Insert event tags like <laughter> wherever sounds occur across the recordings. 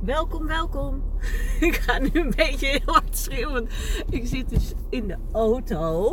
welkom, welkom. <laughs> Ik ga nu een beetje heel hard schreeuwen. Ik zit dus in de auto.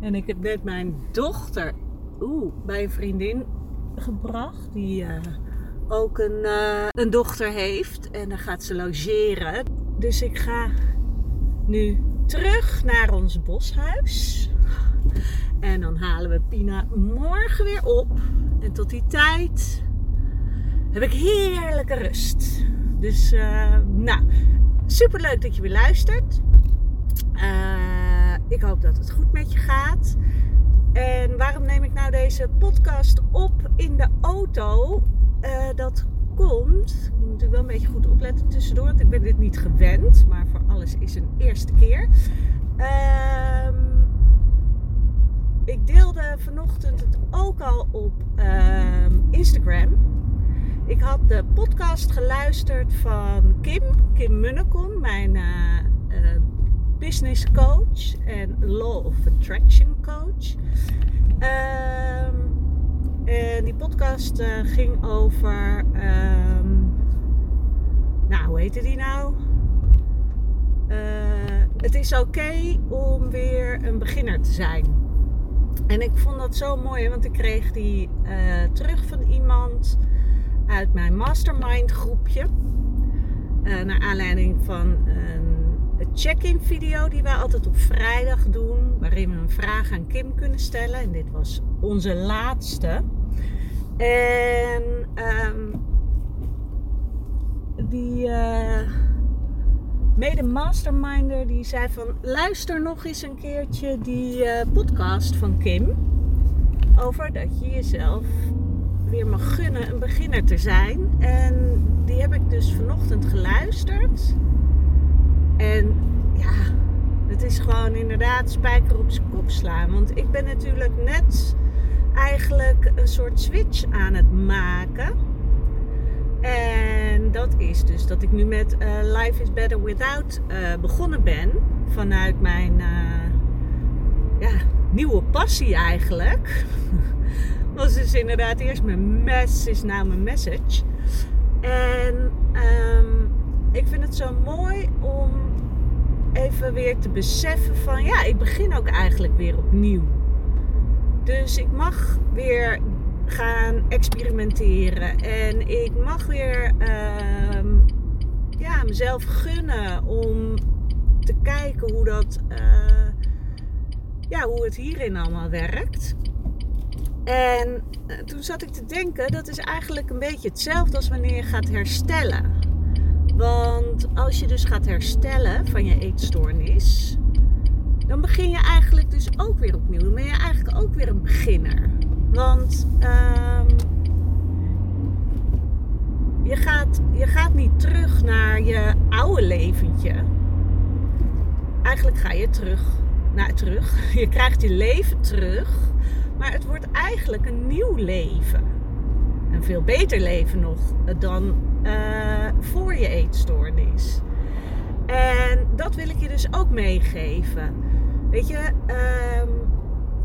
En ik heb net mijn dochter oeh, bij een vriendin gebracht. Die uh, ook een, uh, een dochter heeft. En dan gaat ze logeren. Dus ik ga nu terug naar ons boshuis. En dan halen we Pina morgen weer op. En tot die tijd heb ik heerlijke rust. Dus, uh, nou, super leuk dat je weer luistert. Uh, ik hoop dat het goed met je gaat. En waarom neem ik nou deze podcast op in de auto? Uh, dat komt. Ik moet natuurlijk wel een beetje goed opletten tussendoor, want ik ben dit niet gewend. Maar voor alles is een eerste keer. Uh, ik deelde vanochtend het ook al op ehm, Instagram. Ik had de podcast geluisterd van Kim, Kim Munnekom, mijn uh, business coach en law of attraction coach. Uh, en die podcast uh, ging over, um, nou hoe heette die nou? het is oké om weer een beginner te zijn. En ik vond dat zo mooi, want ik kreeg die terug van iemand uit mijn mastermind groepje. Uh, naar aanleiding van een check-in video die wij altijd op vrijdag doen. Waarin we een vraag aan Kim kunnen stellen. En dit was onze laatste. En um, die uh, mede masterminder die zei van luister nog eens een keertje die uh, podcast van Kim. Over dat je jezelf weer mag gunnen een beginner te zijn. En die heb ik dus vanochtend geluisterd. En ja, het is gewoon inderdaad spijker op zijn kop slaan. Want ik ben natuurlijk net eigenlijk een soort switch aan het maken. En dat is dus dat ik nu met uh, Life is Better Without uh, begonnen ben. Vanuit mijn uh, ja, nieuwe passie eigenlijk. <laughs> was dus inderdaad eerst mijn message, nou mijn message. En um, ik vind het zo mooi om even weer te beseffen van ja, ik begin ook eigenlijk weer opnieuw. Dus ik mag weer gaan experimenteren en ik mag weer um, ja, mezelf gunnen om te kijken hoe dat uh, ja, hoe het hierin allemaal werkt. En eh, toen zat ik te denken, dat is eigenlijk een beetje hetzelfde als wanneer je gaat herstellen. Want als je dus gaat herstellen van je eetstoornis, dan begin je eigenlijk dus ook weer opnieuw. Dan ben je eigenlijk ook weer een beginner. Want um, je, gaat, je gaat niet terug naar je oude leventje. Eigenlijk ga je terug naar terug. <laughs> Je krijgt je leven terug maar het wordt eigenlijk een nieuw leven. Een veel beter leven nog dan uh, voor je eetstoornis. En dat wil ik je dus ook meegeven. Weet je, um,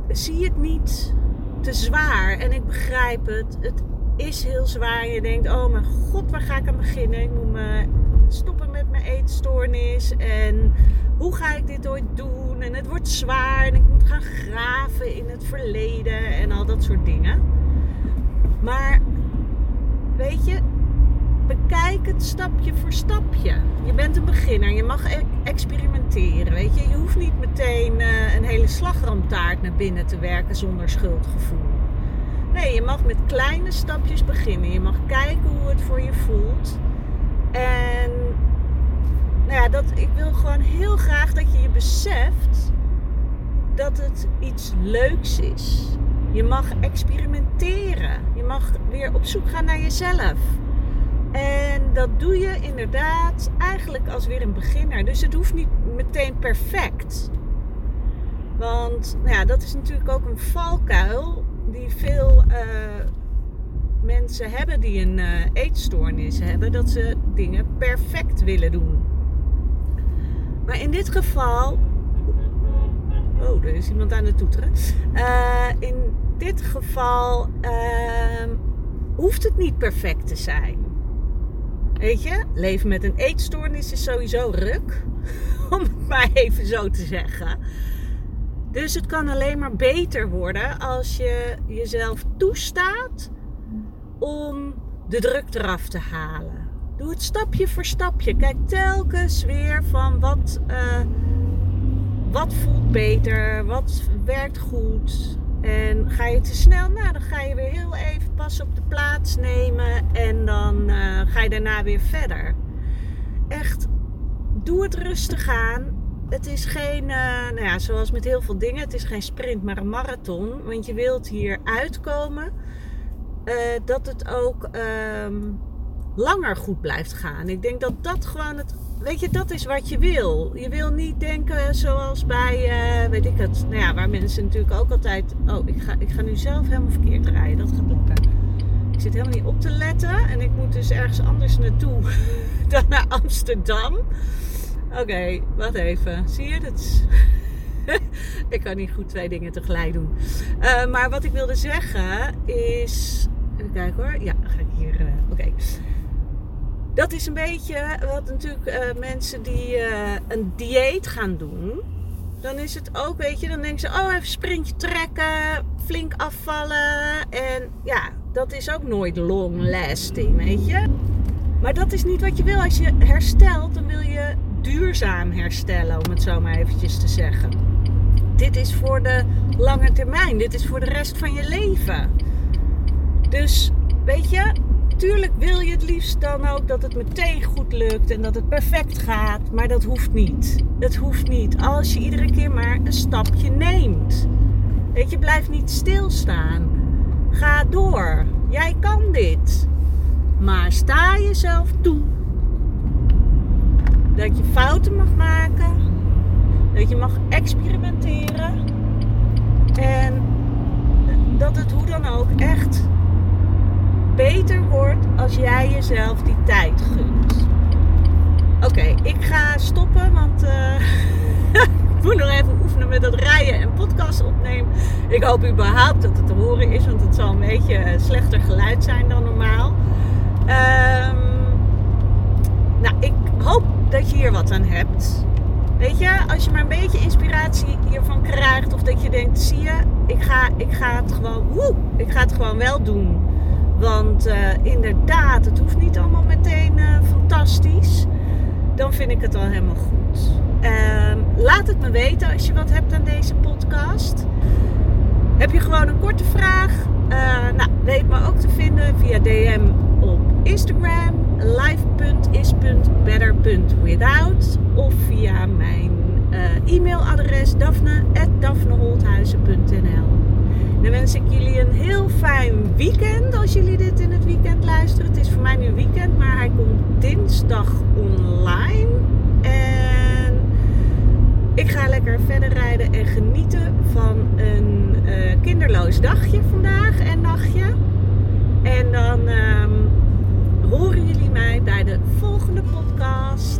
zie het niet te zwaar. En ik begrijp het. Het is heel zwaar. Je denkt, oh mijn god, waar ga ik aan beginnen? Ik moet me stoppen met mijn eetstoornis. En hoe ga ik dit ooit doen? En het wordt zwaar en ik moet gaan graven in het verleden dat soort dingen. Maar weet je, bekijk het stapje voor stapje. Je bent een beginner, je mag e- experimenteren. Weet je, je hoeft niet meteen uh, een hele slagroomtaart naar binnen te werken zonder schuldgevoel. Nee, je mag met kleine stapjes beginnen. Je mag kijken hoe het voor je voelt. En nou ja, dat, ik wil gewoon heel graag dat je je beseft dat het iets leuks is. Je mag experimenteren. Je mag weer op zoek gaan naar jezelf. En dat doe je inderdaad eigenlijk als weer een beginner. Dus het hoeft niet meteen perfect. Want nou ja, dat is natuurlijk ook een valkuil die veel uh, mensen hebben die een uh, eetstoornis hebben. Dat ze dingen perfect willen doen. Maar in dit geval. Oh, er is iemand aan het toeteren. Uh, in dit geval ehm, hoeft het niet perfect te zijn. Weet je, leven met een eetstoornis is sowieso ruk. <laughs> Om het maar even zo te zeggen. Dus het kan alleen maar beter worden als je jezelf toestaat om de druk eraf te halen. Doe het stapje voor stapje. Kijk telkens weer van wat, uh, wat voelt beter, wat werkt goed. En ga je te snel, nou dan ga je weer heel even pas op de plaats nemen en dan uh, ga je daarna weer verder. Echt, doe het rustig aan. Het is geen, uh, nou ja, zoals met heel veel dingen, het is geen sprint, maar een marathon. Want je wilt hier uitkomen uh, dat het ook um, langer goed blijft gaan. Ik denk dat dat gewoon het. Weet je, dat is wat je wil. Je wil niet denken zoals bij, uh, weet ik het, nou ja, waar mensen natuurlijk ook altijd. Oh, ik ga, ik ga nu zelf helemaal verkeerd rijden. Dat gaat lukken. Ik zit helemaal niet op te letten en ik moet dus ergens anders naartoe <laughs> dan naar Amsterdam. Oké, okay, wacht even. Zie je? Dat <laughs> ik kan niet goed twee dingen tegelijk doen. Uh, maar wat ik wilde zeggen is. Even kijken hoor. Ja, ga ik hier. Uh, Oké. Dat is een beetje wat natuurlijk uh, mensen die een dieet gaan doen. Dan is het ook, weet je, dan denken ze: oh, even sprintje trekken, flink afvallen. En ja, dat is ook nooit long lasting, weet je. Maar dat is niet wat je wil. Als je herstelt, dan wil je duurzaam herstellen, om het zo maar eventjes te zeggen. Dit is voor de lange termijn. Dit is voor de rest van je leven. Dus weet je, tuurlijk wil je het liefst dan ook dat het meteen goed lukt en dat het perfect gaat. Maar dat hoeft niet. Dat hoeft niet. Als je iedere keer maar een stapje neemt. Weet je, blijf niet stilstaan. Ga door. Jij kan dit. Maar sta jezelf toe dat je fouten mag maken, dat je mag experimenteren en dat het hoe dan ook echt als jij jezelf die tijd gunt. Oké, ik ga stoppen, want uh, <laughs> ik moet nog even oefenen met dat rijden en podcast opnemen. Ik hoop überhaupt dat het te horen is, want het zal een beetje slechter geluid zijn dan normaal. Um, nou, ik hoop dat je hier wat aan hebt. Weet je, als je maar een beetje inspiratie hiervan krijgt, of dat je denkt, zie je, ik ga, ik ga het gewoon, woe, ik ga het gewoon wel doen. Want uh, inderdaad, het hoeft niet allemaal meteen uh, fantastisch. Dan vind ik het al helemaal goed. Uh, laat het me weten als je wat hebt aan deze podcast. Heb je gewoon een korte vraag? Uh, nou, weet me ook te vinden via DM op Instagram live.is.better.without of via mijn e-mailadres daphne.daphneholthuizen.nl Dan wens ik jullie een heel fijn weekend als jullie dit in het weekend luisteren. Het is voor mij nu weekend, maar hij komt dinsdag online. En ik ga lekker verder rijden en genieten van een uh, kinderloos dagje vandaag en nachtje. En dan... Um, horen jullie mij bij de volgende podcast.